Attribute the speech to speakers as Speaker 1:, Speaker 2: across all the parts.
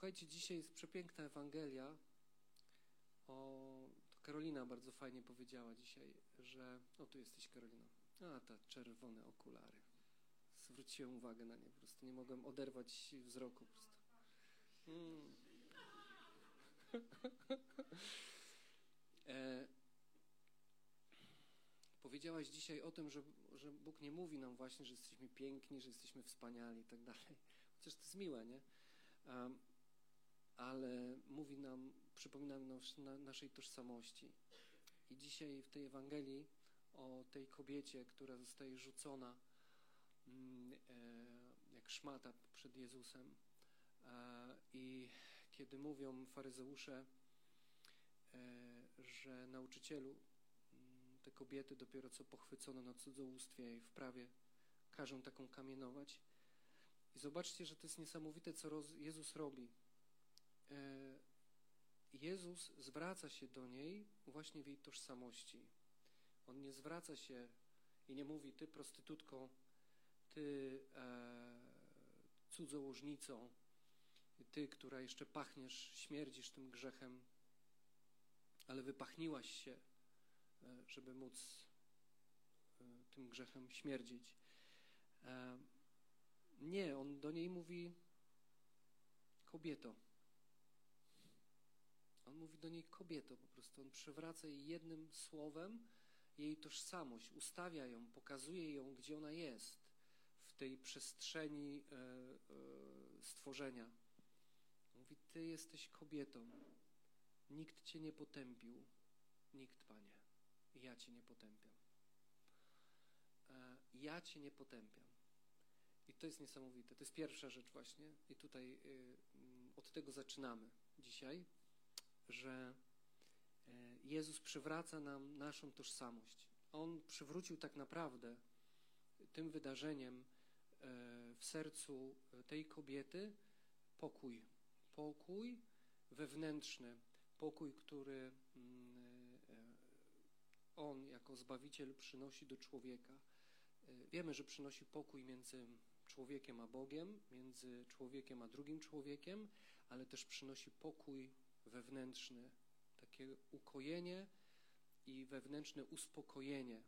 Speaker 1: Słuchajcie, dzisiaj jest przepiękna Ewangelia. O, to Karolina bardzo fajnie powiedziała dzisiaj, że. O, tu jesteś, Karolina. A, ta czerwone okulary. Zwróciłem uwagę na nie, po prostu nie mogłem oderwać wzroku. Po prostu. Mm. e, powiedziałaś dzisiaj o tym, że, że Bóg nie mówi nam właśnie, że jesteśmy piękni, że jesteśmy wspaniali i tak dalej. Chociaż to jest miłe, nie? Um, ale mówi nam, przypomina nam na naszej tożsamości. I dzisiaj w tej Ewangelii o tej kobiecie, która zostaje rzucona mm, e, jak szmata przed Jezusem. E, I kiedy mówią faryzeusze, e, że nauczycielu mm, te kobiety dopiero co pochwycono na cudzołóstwie i w prawie każą taką kamienować. I zobaczcie, że to jest niesamowite, co Jezus robi. Jezus zwraca się do niej właśnie w jej tożsamości. On nie zwraca się i nie mówi, ty prostytutką, ty e, cudzołożnicą, ty, która jeszcze pachniesz, śmierdzisz tym grzechem, ale wypachniłaś się, e, żeby móc e, tym grzechem śmierdzić. E, nie, on do niej mówi kobieto. On mówi do niej kobieto po prostu. On przywraca jej jednym słowem jej tożsamość, ustawia ją, pokazuje ją, gdzie ona jest w tej przestrzeni e, e, stworzenia. Mówi, ty jesteś kobietą. Nikt cię nie potępił. Nikt, Panie. Ja cię nie potępiam. E, ja cię nie potępiam. I to jest niesamowite. To jest pierwsza rzecz właśnie. I tutaj y, mm, od tego zaczynamy dzisiaj, że e, Jezus przywraca nam naszą tożsamość. On przywrócił tak naprawdę tym wydarzeniem e, w sercu tej kobiety pokój. Pokój wewnętrzny, pokój, który mm, e, On jako Zbawiciel przynosi do człowieka. Wiemy, że przynosi pokój między człowiekiem a Bogiem, między człowiekiem a drugim człowiekiem, ale też przynosi pokój wewnętrzny, takie ukojenie i wewnętrzne uspokojenie,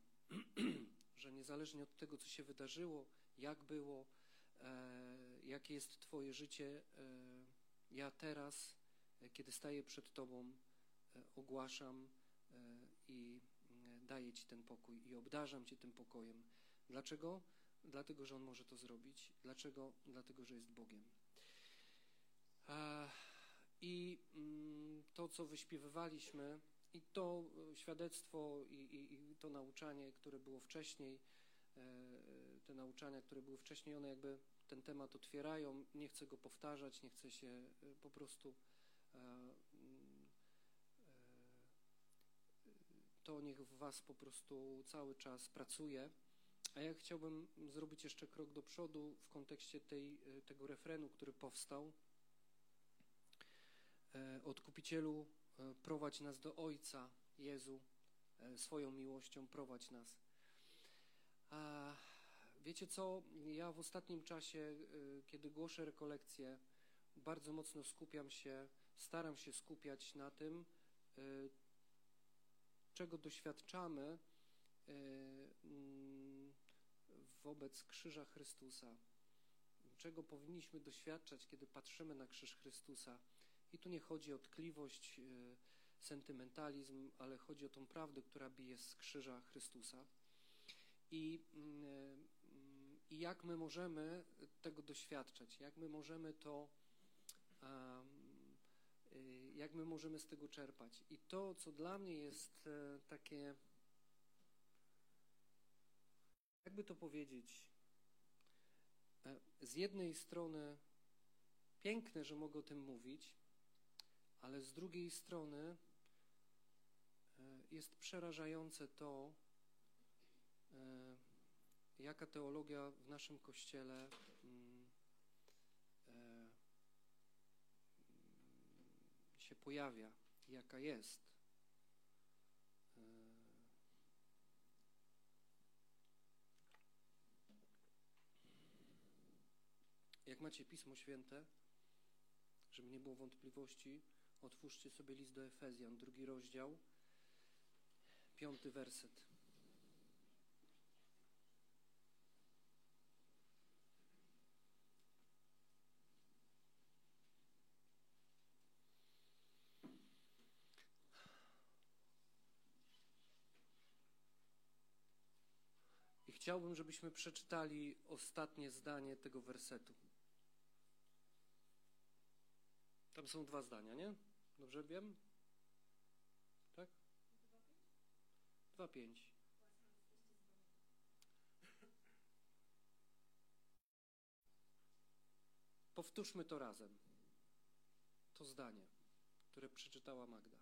Speaker 1: że niezależnie od tego, co się wydarzyło, jak było, e, jakie jest Twoje życie, e, ja teraz, e, kiedy staję przed Tobą, ogłaszam i daję Ci ten pokój i obdarzam Cię tym pokojem. Dlaczego? Dlatego, że On może to zrobić. Dlaczego? Dlatego, że jest Bogiem. I mm, to, co wyśpiewywaliśmy, i to e, świadectwo, i, i, i to nauczanie, które było wcześniej, e, te nauczania, które były wcześniej, one jakby ten temat otwierają. Nie chcę go powtarzać, nie chcę się e, po prostu. Mm, to niech w Was po prostu cały czas pracuje. A ja chciałbym zrobić jeszcze krok do przodu w kontekście tej, tego refrenu, który powstał. E, Odkupicielu, e, prowadź nas do Ojca, Jezu, e, swoją miłością prowadź nas. A wiecie co, ja w ostatnim czasie, kiedy głoszę rekolekcje, bardzo mocno skupiam się, staram się skupiać na tym, czego doświadczamy mm, wobec krzyża Chrystusa. Czego powinniśmy doświadczać, kiedy patrzymy na krzyż Chrystusa. I tu nie chodzi o tkliwość, e, sentymentalizm, ale chodzi o tą prawdę, która bije z krzyża Chrystusa. I, mm, e, I jak my możemy tego doświadczać, jak my możemy to, e, jak my możemy z tego czerpać. I to, co dla mnie jest takie, jakby to powiedzieć, z jednej strony piękne, że mogę o tym mówić, ale z drugiej strony e, jest przerażające to, e, jaka teologia w naszym kościele mm, e, się pojawia, jaka jest. Jak macie Pismo Święte, żeby nie było wątpliwości, otwórzcie sobie list do Efezjan, drugi rozdział, piąty werset. I chciałbym, żebyśmy przeczytali ostatnie zdanie tego wersetu. Tam są dwa zdania, nie? Dobrze wiem? Tak? 2.5. Powtórzmy to razem. To zdanie, które przeczytała Magda.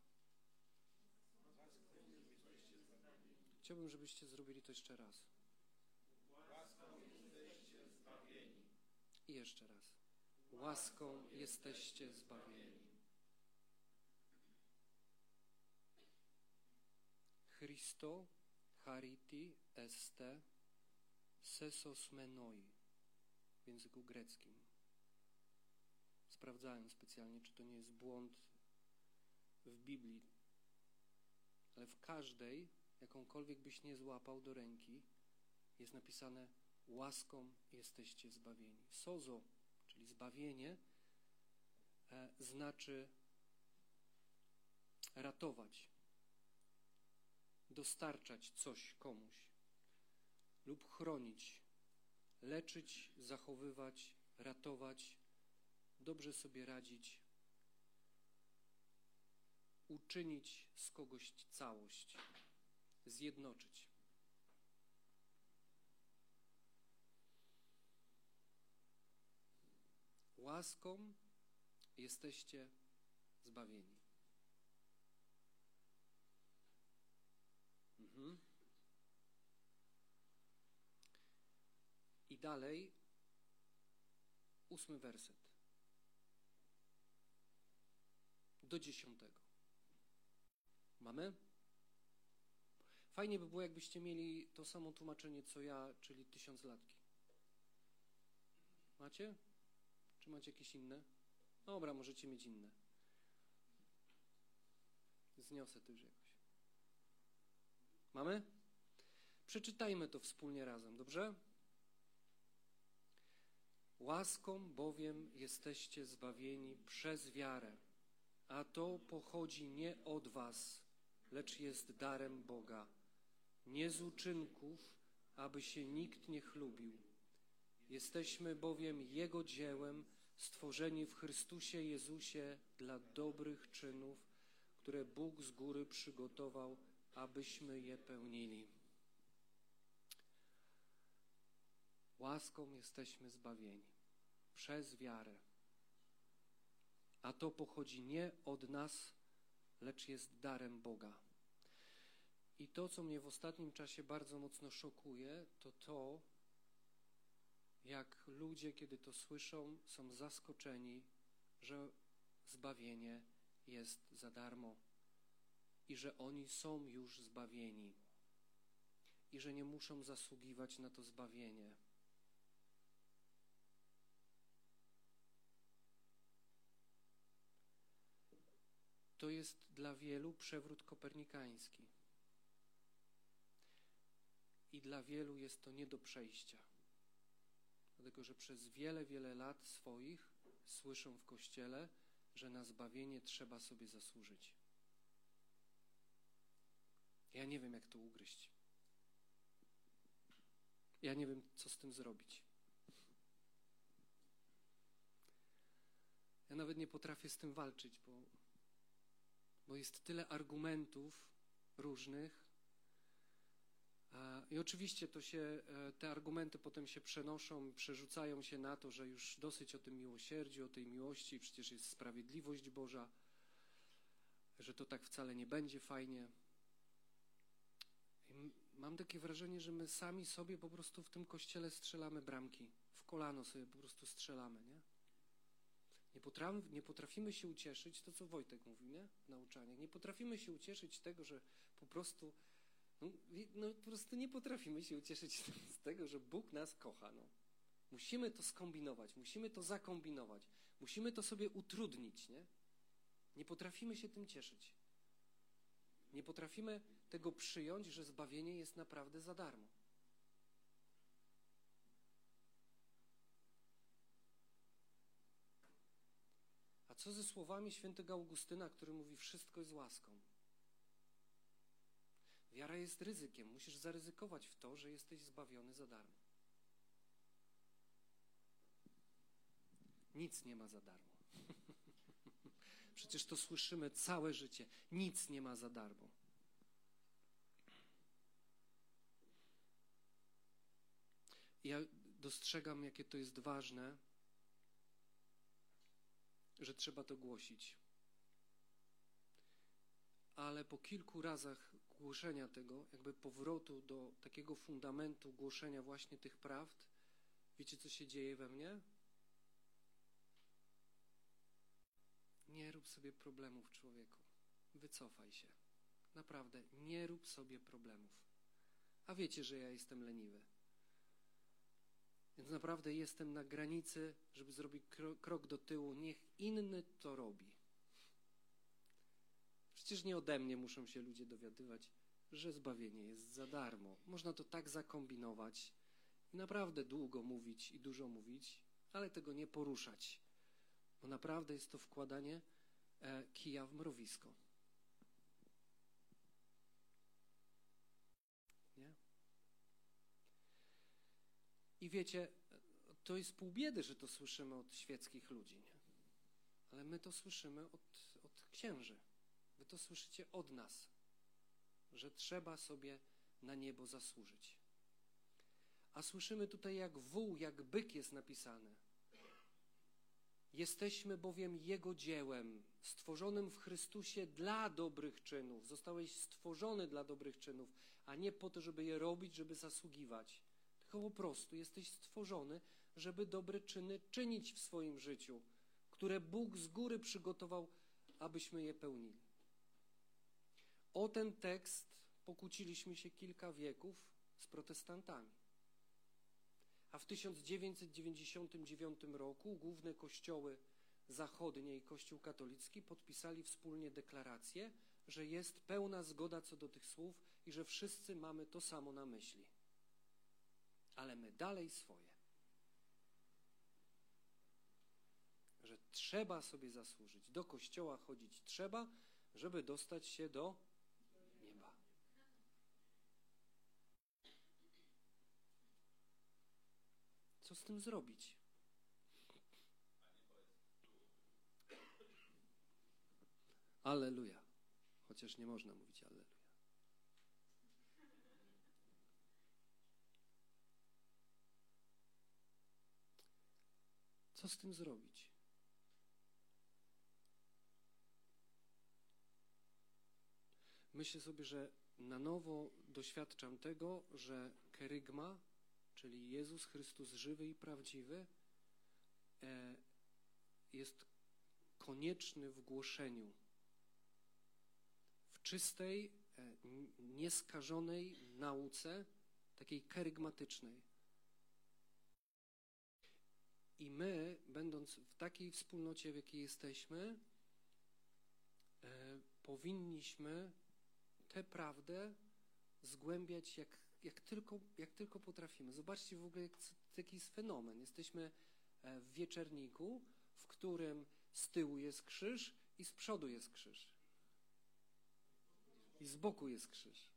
Speaker 1: Chciałbym, żebyście zrobili to jeszcze raz. I jeszcze raz. Łaską jesteście zbawieni. Christo chariti este sesos menoi w języku greckim. Sprawdzałem specjalnie, czy to nie jest błąd w Biblii, ale w każdej, jakąkolwiek byś nie złapał do ręki, jest napisane łaską jesteście zbawieni. Sozo, czyli zbawienie, e, znaczy ratować, dostarczać coś komuś lub chronić, leczyć, zachowywać, ratować, dobrze sobie radzić, uczynić z kogoś całość, zjednoczyć. Łaską jesteście zbawieni. I dalej ósmy werset. Do dziesiątego. Mamy? Fajnie by było, jakbyście mieli to samo tłumaczenie, co ja, czyli tysiąc latki. Macie? Czy macie jakieś inne? Dobra, możecie mieć inne. Zniosę jakoś. Mamy? Przeczytajmy to wspólnie razem, dobrze? Łaską bowiem jesteście zbawieni przez wiarę, a to pochodzi nie od was, lecz jest darem Boga, nie z uczynków, aby się nikt nie chlubił. Jesteśmy bowiem Jego dziełem, stworzeni w Chrystusie Jezusie dla dobrych czynów, które Bóg z góry przygotował, abyśmy je pełnili. Łaską jesteśmy zbawieni przez wiarę. A to pochodzi nie od nas, lecz jest darem Boga. I to, co mnie w ostatnim czasie bardzo mocno szokuje, to to, jak ludzie, kiedy to słyszą, są zaskoczeni, że zbawienie jest za darmo i że oni są już zbawieni i że nie muszą zasługiwać na to zbawienie. To jest dla wielu przewrót kopernikański. I dla wielu jest to nie do przejścia. Dlatego, że przez wiele, wiele lat swoich słyszą w kościele, że na zbawienie trzeba sobie zasłużyć. Ja nie wiem, jak to ugryźć. Ja nie wiem, co z tym zrobić. Ja nawet nie potrafię z tym walczyć, bo, bo jest tyle argumentów różnych. I oczywiście to się, e, te argumenty potem się przenoszą, przerzucają się na to, że już dosyć o tym miłosierdziu, o tej miłości, przecież jest sprawiedliwość Boża, że to tak wcale nie będzie fajnie. Mam takie wrażenie, że my sami sobie po prostu w tym kościele strzelamy bramki. W kolano sobie po prostu strzelamy, nie? Nie, potrafimy, nie potrafimy się ucieszyć, to co Wojtek mówił, nie? W nauczaniach. Nie potrafimy się ucieszyć tego, że po prostu, no, no po prostu nie potrafimy się ucieszyć z tego, że Bóg nas kocha, no. Musimy to skombinować, musimy to zakombinować, Musimy to sobie utrudnić, nie? Nie potrafimy się tym cieszyć. Nie potrafimy tego przyjąć, że zbawienie jest naprawdę za darmo. A co ze słowami świętego Augustyna, który mówi: Wszystko jest łaską? Wiara jest ryzykiem. Musisz zaryzykować w to, że jesteś zbawiony za darmo. Nic nie ma za darmo. Przecież to słyszymy całe życie. Nic nie ma za darmo. Ja dostrzegam, jakie to jest ważne, że trzeba to głosić. Ale po kilku razach głoszenia tego, jakby powrotu do takiego fundamentu głoszenia właśnie tych prawd, wiecie, co się dzieje we mnie? Nie rób sobie problemów, człowieku. Wycofaj się. Naprawdę, nie rób sobie problemów. A wiecie, że ja jestem leniwy. Więc naprawdę jestem na granicy, żeby zrobić krok do tyłu. Niech inny to robi. Przecież nie ode mnie muszą się ludzie dowiadywać, że zbawienie jest za darmo. Można to tak zakombinować i naprawdę długo mówić i dużo mówić, ale tego nie poruszać, bo naprawdę jest to wkładanie e, kija w mrowisko. Wiecie, to jest pół biedy, że to słyszymy od świeckich ludzi, nie? ale my to słyszymy od, od księży. Wy to słyszycie od nas, że trzeba sobie na niebo zasłużyć. A słyszymy tutaj jak wół, jak byk jest napisane. Jesteśmy bowiem Jego dziełem, stworzonym w Chrystusie dla dobrych czynów. Zostałeś stworzony dla dobrych czynów, a nie po to, żeby je robić, żeby zasługiwać. Tylko po prostu jesteś stworzony, żeby dobre czyny czynić w swoim życiu, które Bóg z góry przygotował, abyśmy je pełnili. O ten tekst pokłóciliśmy się kilka wieków z protestantami. A w 1999 roku główne kościoły zachodnie i Kościół katolicki podpisali wspólnie deklarację, że jest pełna zgoda co do tych słów i że wszyscy mamy to samo na myśli. Ale my dalej swoje. Że trzeba sobie zasłużyć. Do kościoła chodzić trzeba, żeby dostać się do Co z tym zrobić? Alleluja. Chociaż nie można mówić Alleluja. Co z tym zrobić? Myślę sobie, że na nowo doświadczam tego, że kerygma czyli Jezus Chrystus żywy i prawdziwy, e, jest konieczny w głoszeniu. W czystej, e, nieskażonej nauce, takiej kerygmatycznej. I my, będąc w takiej wspólnocie, w jakiej jesteśmy, e, powinniśmy tę prawdę zgłębiać jak jak tylko, jak tylko potrafimy. Zobaczcie w ogóle, jaki jest fenomen. Jesteśmy e, w wieczerniku, w którym z tyłu jest krzyż i z przodu jest krzyż. I z boku jest krzyż.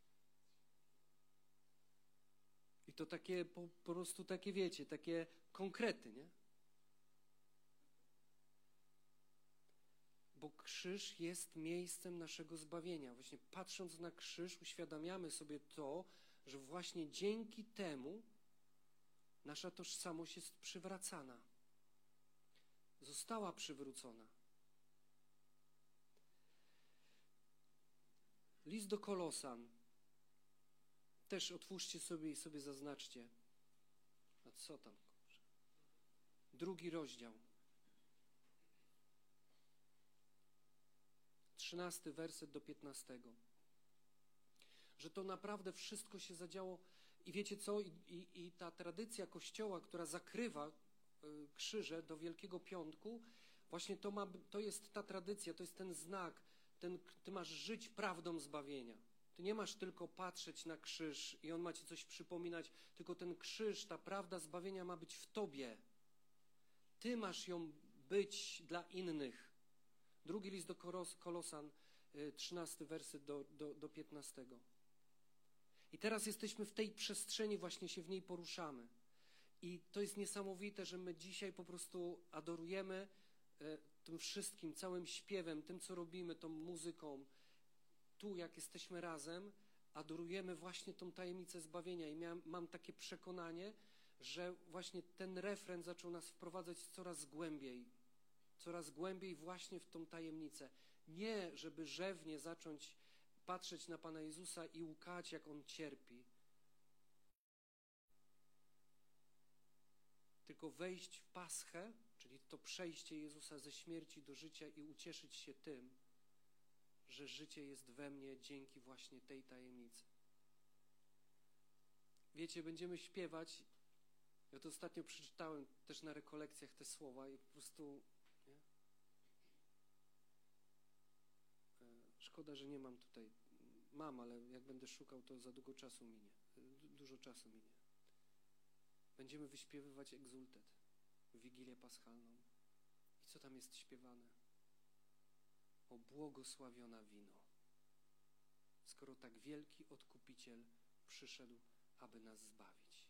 Speaker 1: I to takie po, po prostu takie, wiecie, takie konkrety, nie? Bo krzyż jest miejscem naszego zbawienia. Właśnie patrząc na krzyż, uświadamiamy sobie to, że właśnie dzięki temu nasza tożsamość jest przywracana. Została przywrócona. List do Kolosan. Też otwórzcie sobie i sobie zaznaczcie. A co tam? Drugi rozdział. Trzynasty werset do piętnastego że to naprawdę wszystko się zadziało. I wiecie co? I, i, i ta tradycja Kościoła, która zakrywa y, krzyże do Wielkiego Piątku, Właśnie to, ma, to jest ta tradycja, to jest ten znak. Ten, ty masz żyć prawdą zbawienia. Ty nie masz tylko patrzeć na krzyż i on ma ci coś przypominać, tylko ten krzyż, ta prawda zbawienia ma być w tobie. Ty masz ją być dla innych. Drugi list do Kolosan, 13 y, werset do, do, do 15. I teraz jesteśmy w tej przestrzeni, właśnie się w niej poruszamy. I to jest niesamowite, że my dzisiaj po prostu adorujemy e, tym wszystkim, całym śpiewem, tym, co robimy, tą muzyką. Tu, jak jesteśmy razem, adorujemy właśnie tą tajemnicę zbawienia. I miałem, mam takie przekonanie, że właśnie ten refren zaczął nas wprowadzać coraz głębiej, coraz głębiej właśnie w tą tajemnicę. Nie, żeby rzewnie zacząć patrzeć na Pana Jezusa i łukać, jak On cierpi, tylko wejść w paschę, czyli to przejście Jezusa ze śmierci do życia i ucieszyć się tym, że życie jest we mnie dzięki właśnie tej tajemnicy. Wiecie, będziemy śpiewać. Ja to ostatnio przeczytałem też na rekolekcjach te słowa i po prostu. Nie? E, szkoda, że nie mam tutaj. Mam, ale jak będę szukał, to za długo czasu minie. Dużo czasu minie. Będziemy wyśpiewywać egzultet w Wigilię Paschalną. I co tam jest śpiewane? O błogosławiona wino. Skoro tak wielki odkupiciel przyszedł, aby nas zbawić.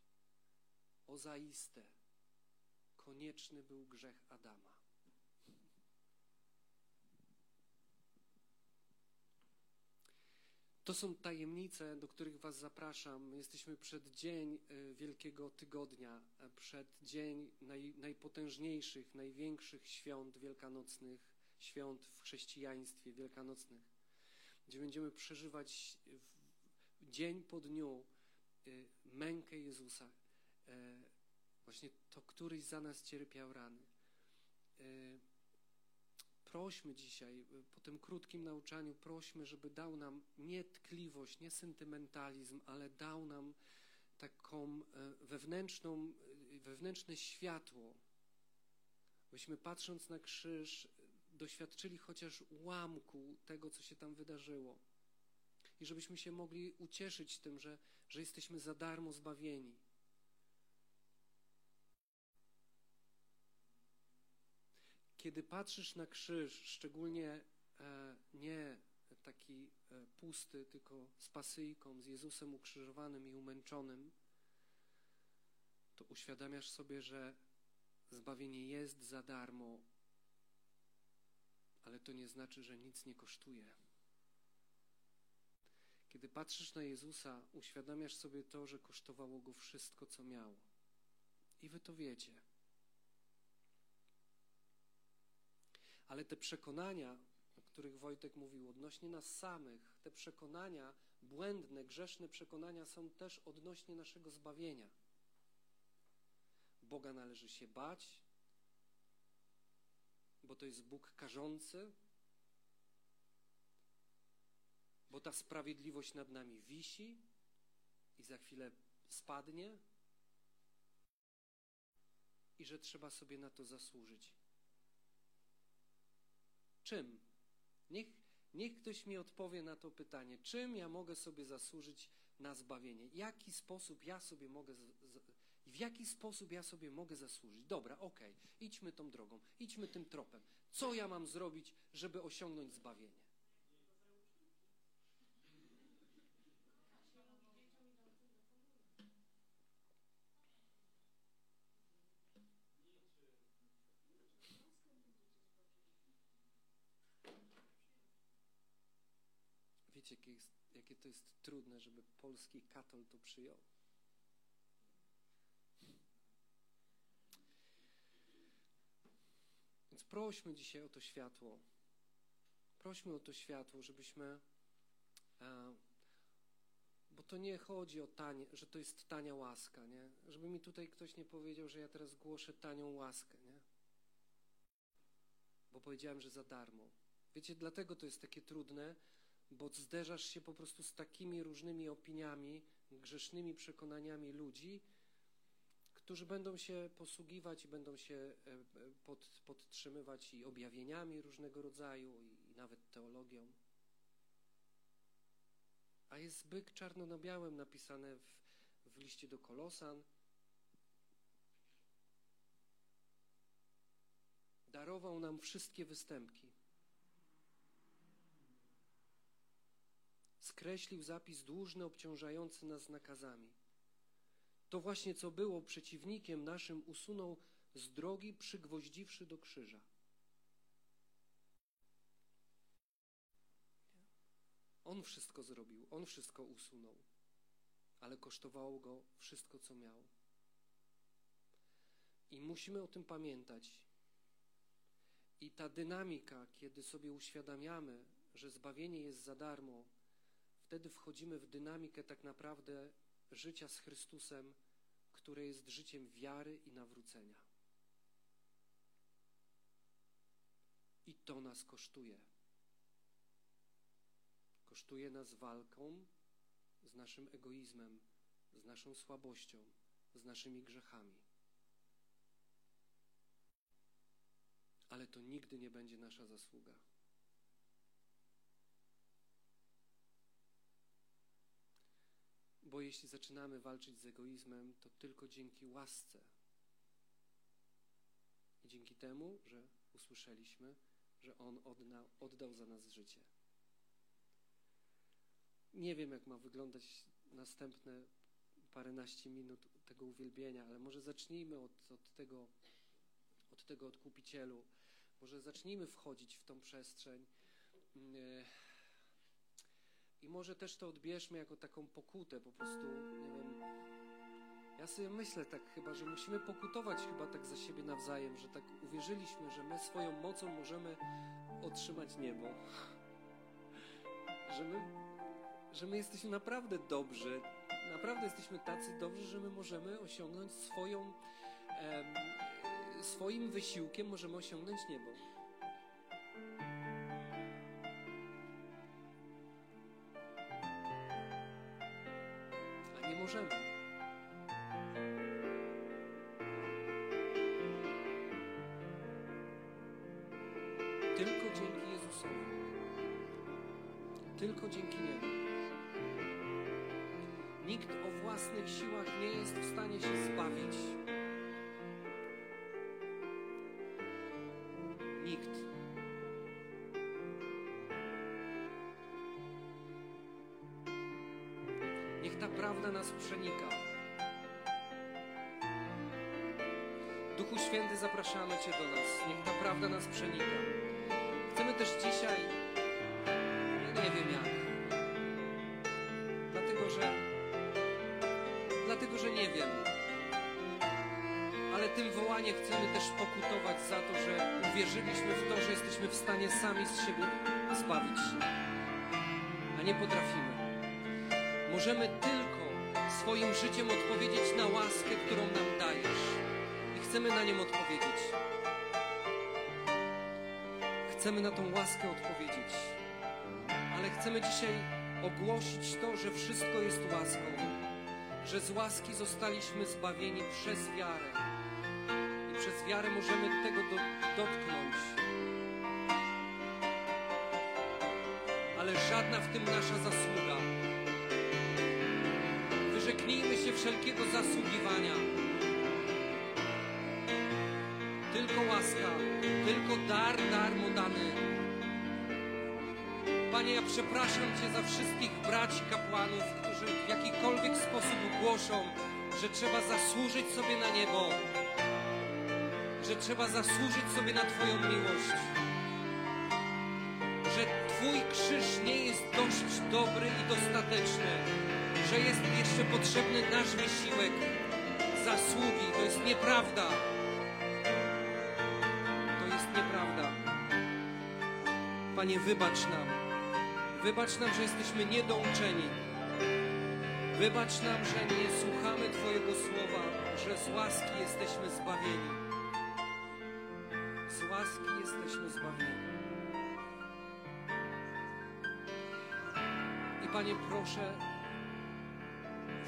Speaker 1: O zaiste, konieczny był grzech Adama. To są tajemnice, do których Was zapraszam. Jesteśmy przed dzień e, Wielkiego Tygodnia, e, przed dzień naj, najpotężniejszych, największych świąt wielkanocnych, świąt w chrześcijaństwie wielkanocnych, gdzie będziemy przeżywać dzień po dniu e, mękę Jezusa. Właśnie to, któryś za nas cierpiał rany prośmy dzisiaj, po tym krótkim nauczaniu, prośmy, żeby dał nam nie tkliwość, nie sentymentalizm, ale dał nam taką e, wewnętrzną, e, wewnętrzne światło, byśmy patrząc na krzyż doświadczyli chociaż ułamku tego, co się tam wydarzyło. I żebyśmy się mogli ucieszyć tym, że, że jesteśmy za darmo zbawieni. Kiedy patrzysz na krzyż, szczególnie e, nie taki e, pusty, tylko z pasyjką, z Jezusem ukrzyżowanym i umęczonym, to uświadamiasz sobie, że zbawienie jest za darmo, ale to nie znaczy, że nic nie kosztuje. Kiedy patrzysz na Jezusa, uświadamiasz sobie to, że kosztowało go wszystko, co miał. I wy to wiecie. Ale te przekonania, o których Wojtek mówił, odnośnie nas samych, te przekonania, błędne, grzeszne przekonania są też odnośnie naszego zbawienia. Boga należy się bać, bo to jest Bóg karzący, bo ta sprawiedliwość nad nami wisi i za chwilę spadnie, i że trzeba sobie na to zasłużyć. Czym? Niech, niech ktoś mi odpowie na to pytanie. Czym ja mogę sobie zasłużyć na zbawienie? Jaki sposób ja sobie mogę, w jaki sposób ja sobie mogę zasłużyć? Dobra, okej, okay, idźmy tą drogą, idźmy tym tropem. Co ja mam zrobić, żeby osiągnąć zbawienie? Wiecie, jakie, jest, jakie to jest trudne, żeby polski katol to przyjął. Więc prośmy dzisiaj o to światło. Prośmy o to światło, żebyśmy. E, bo to nie chodzi o tanie, że to jest tania łaska, nie? Żeby mi tutaj ktoś nie powiedział, że ja teraz głoszę tanią łaskę, nie? Bo powiedziałem, że za darmo. Wiecie, dlatego to jest takie trudne, bo zderzasz się po prostu z takimi różnymi opiniami, grzesznymi przekonaniami ludzi, którzy będą się posługiwać i będą się e, e, pod, podtrzymywać i objawieniami różnego rodzaju, i nawet teologią. A jest byk czarno na białym napisane w, w liście do Kolosan. Darował nam wszystkie występki. Skreślił zapis dłużny, obciążający nas nakazami. To właśnie co było przeciwnikiem naszym usunął z drogi, przygwoździwszy do krzyża. On wszystko zrobił, on wszystko usunął, ale kosztowało go wszystko, co miał. I musimy o tym pamiętać. I ta dynamika, kiedy sobie uświadamiamy, że zbawienie jest za darmo, wtedy wchodzimy w dynamikę tak naprawdę życia z Chrystusem, które jest życiem wiary i nawrócenia. I to nas kosztuje. Kosztuje nas walką z naszym egoizmem, z naszą słabością, z naszymi grzechami. Ale to nigdy nie będzie nasza zasługa. Bo jeśli zaczynamy walczyć z egoizmem, to tylko dzięki łasce i dzięki temu, że usłyszeliśmy, że On oddał, oddał za nas życie. Nie wiem, jak ma wyglądać następne paręnaście minut tego uwielbienia, ale może zacznijmy od, od, tego, od tego odkupicielu. Może zacznijmy wchodzić w tą przestrzeń. I może też to odbierzmy jako taką pokutę, po prostu, nie wiem. Ja sobie myślę tak chyba, że musimy pokutować chyba tak za siebie nawzajem, że tak uwierzyliśmy, że my swoją mocą możemy otrzymać niebo. Że my, że my jesteśmy naprawdę dobrzy, naprawdę jesteśmy tacy dobrzy, że my możemy osiągnąć swoją, swoim wysiłkiem możemy osiągnąć niebo. Prawda nas przenika. Chcemy też dzisiaj, ja nie wiem jak, dlatego że, dlatego że nie wiem, ale tym wołaniem chcemy też pokutować za to, że uwierzyliśmy w to, że jesteśmy w stanie sami z siebie zbawić się, a nie potrafimy. Możemy tylko swoim życiem odpowiedzieć na łaskę, którą nam dajesz. I chcemy na nią odpowiedzieć. Chcemy na tą łaskę odpowiedzieć. Ale chcemy dzisiaj ogłosić to, że wszystko jest łaską. Że z łaski zostaliśmy zbawieni przez wiarę. I przez wiarę możemy tego do, dotknąć. Ale żadna w tym nasza zasługa Wyrzeknijmy się wszelkiego zasługiwania. Łaska, tylko dar darmo dany. Panie, ja przepraszam Cię za wszystkich braci kapłanów, którzy w jakikolwiek sposób głoszą, że trzeba zasłużyć sobie na niebo, że trzeba zasłużyć sobie na Twoją miłość, że Twój krzyż nie jest dość dobry i dostateczny że jest jeszcze potrzebny nasz wysiłek, zasługi. To jest nieprawda. Panie, wybacz nam. Wybacz nam, że jesteśmy niedouczeni. Wybacz nam, że nie słuchamy Twojego słowa, że z łaski jesteśmy zbawieni. Z łaski jesteśmy zbawieni. I Panie, proszę,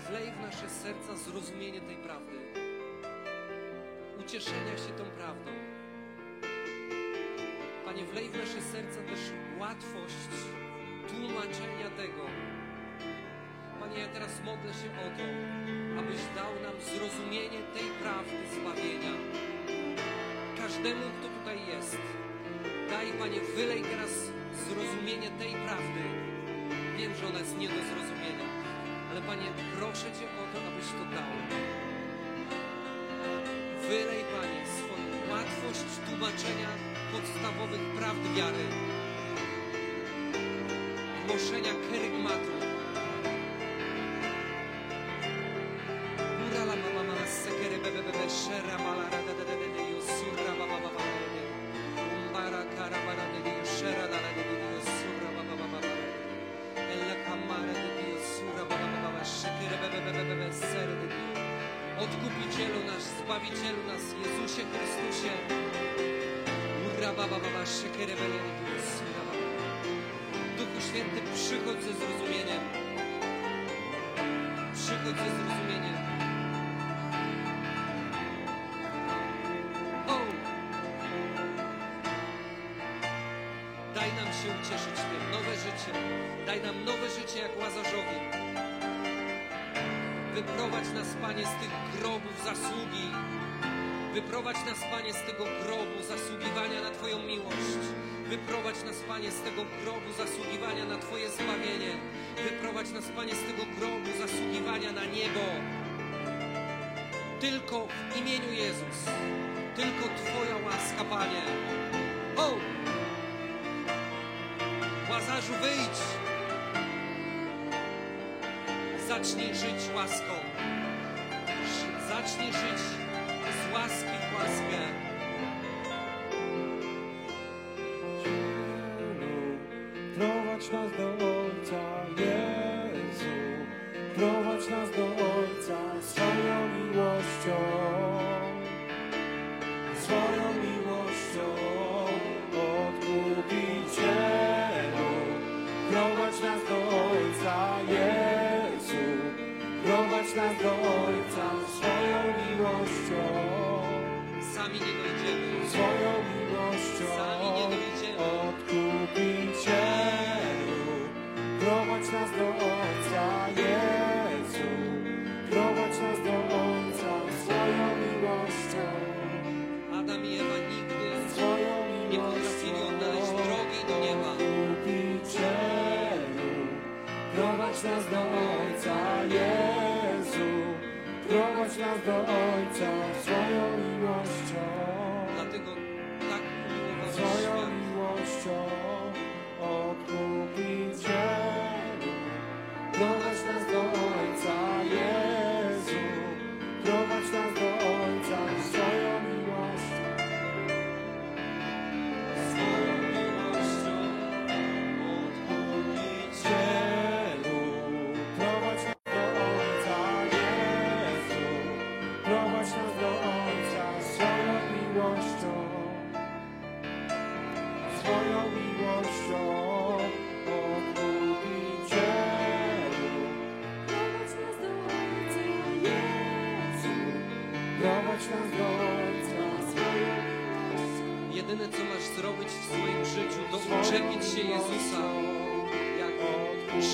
Speaker 1: wlej w nasze serca zrozumienie tej prawdy. ucieszenia się tą prawdą. Panie, wlej w nasze serca też łatwość tłumaczenia tego. Panie, ja teraz modlę się o to, abyś dał nam zrozumienie tej prawdy zbawienia. Każdemu, kto tutaj jest, daj, Panie, wylej teraz zrozumienie tej prawdy. Wiem, że ona jest nie do zrozumienia, ale Panie, proszę Cię o to, abyś to dał. Wylej, Panie, swoją łatwość tłumaczenia podstawowych prawd wiary, głoszenia kerygmatu. Ura la mama mama sekere bebe bebe shera mala ra da kara da. Odkupicielu nasz, Zbawicielu nas, Jezusie Chrystusie. Duchu Święty, przychodź ze zrozumieniem. Przychodź ze zrozumieniem. O! Daj nam się ucieszyć tym, nowe życie. Daj nam nowe życie jak Łazarzowi. Wyprowadź nas, Panie, z tych grobów zasługi. Wyprowadź nas, Panie, z tego grobu zasługiwania na Twoją miłość. Wyprowadź nas, Panie, z tego grobu zasługiwania na Twoje zbawienie. Wyprowadź nas, Panie, z tego grobu zasługiwania na niebo. Tylko w imieniu Jezus. Tylko Twoja łaska, Panie. O! Łazarzu, wyjdź! Zacznij żyć łaską. Zacznij żyć łaski Sami nie dojdziemy.
Speaker 2: Swoją miłością
Speaker 1: Sami nie dojdziemy.
Speaker 2: Odkupicielu Prowadź nas do Ojca Jezu Prowadź nas do Ojca swoją miłością
Speaker 1: Adam i Ewa nigdy
Speaker 2: Swoją
Speaker 1: nie potrafili odnaleźć drogi do nieba.
Speaker 2: Odkupicielu Prowadź nas do Ojca Jezu Prowadź nas do Ojca swoją miłością
Speaker 1: Dlatego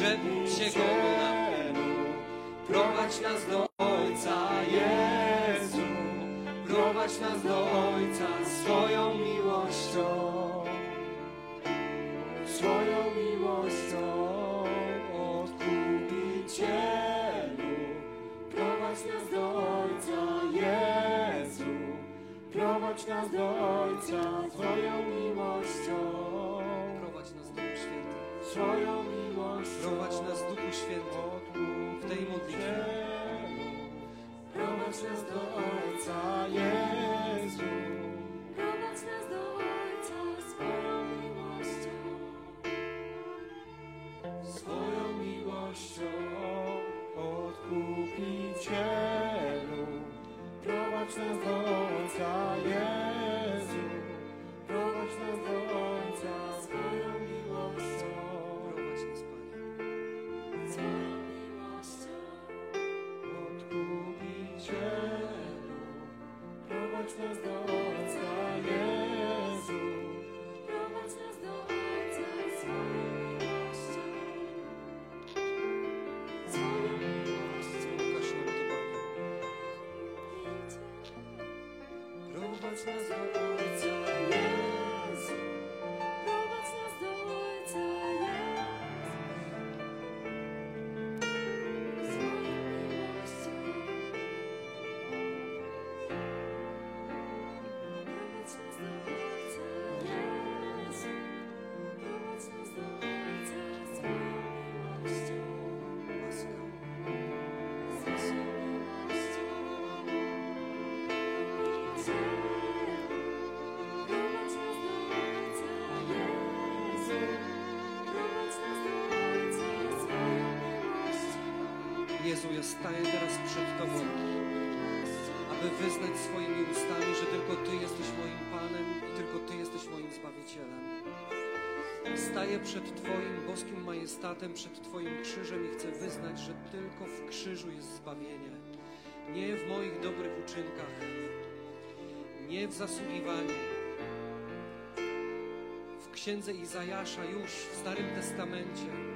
Speaker 1: uczepił się Go ona.
Speaker 2: Prowadź nas do Ojca, Jezu. Prowadź nas do Ojca swoją miłością. Swoją miłością odkupicielu. Prowadź nas do Ojca, Jezu. Prowadź nas do Ojca swoją miłością.
Speaker 1: Prowadź nas Święty.
Speaker 2: Swoją
Speaker 1: prowadź
Speaker 2: Jezu,
Speaker 1: ja staję teraz przed Tobą, aby wyznać swoimi ustami, że tylko Ty jesteś moim Panem i tylko Ty jesteś moim Zbawicielem. Staję przed Twoim boskim majestatem, przed Twoim krzyżem i chcę wyznać, że tylko w krzyżu jest zbawienie. Nie w moich dobrych uczynkach, nie w zasługiwaniu. W księdze Izajasza już w Starym Testamencie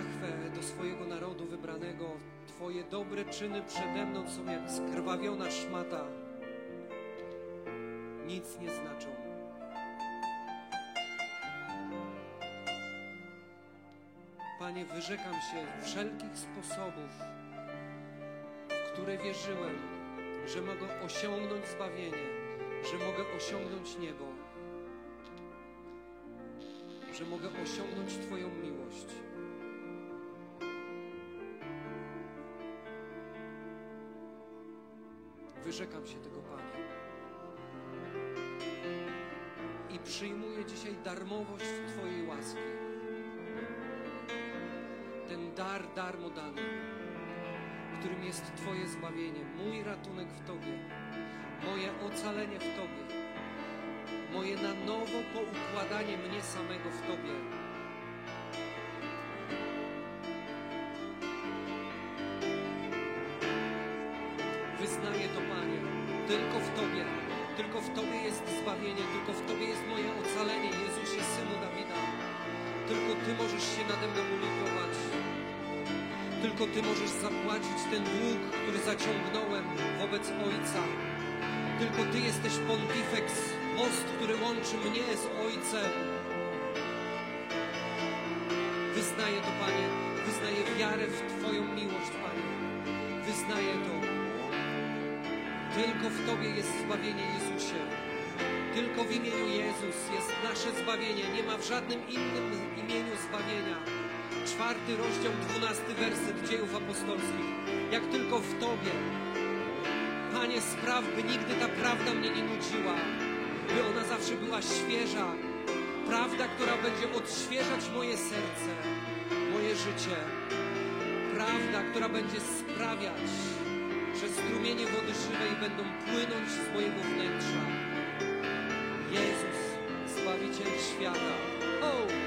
Speaker 1: Jahwe do swojego narodu wybranego: Twoje dobre czyny przede mną są jak skrwawiona szmata. Nic nie znaczą. Panie, wyrzekam się wszelkich sposobów, w które wierzyłem, że mogę osiągnąć zbawienie, że mogę osiągnąć niebo że mogę osiągnąć Twoją miłość. Wyrzekam się tego, Panie. I przyjmuję dzisiaj darmowość Twojej łaski. Ten dar darmo dany, którym jest Twoje zbawienie, mój ratunek w Tobie, moje ocalenie w Tobie moje na nowo poukładanie mnie samego w Tobie. Zbawienie, tylko w Tobie jest moje ocalenie, Jezusie, Synu Dawida. Tylko Ty możesz się nade mną ulitować. Tylko Ty możesz zapłacić ten dług, który zaciągnąłem wobec Ojca. Tylko Ty jesteś pontifex, most, który łączy mnie z Ojcem. Wyznaję to, Panie. Wyznaję wiarę w Twoją miłość, Panie. Wyznaję to. Tylko w Tobie jest zbawienie, Jezusie. Tylko w imieniu Jezus jest nasze zbawienie. Nie ma w żadnym innym imieniu zbawienia. Czwarty rozdział, dwunasty werset dziejów apostolskich. Jak tylko w Tobie. Panie, spraw, by nigdy ta prawda mnie nie nudziła by ona zawsze była świeża. Prawda, która będzie odświeżać moje serce, moje życie. Prawda, która będzie sprawiać, że strumienie wody żywej będą płynąć z mojego wnętrza. Jezus, Zbawiciel świata. O!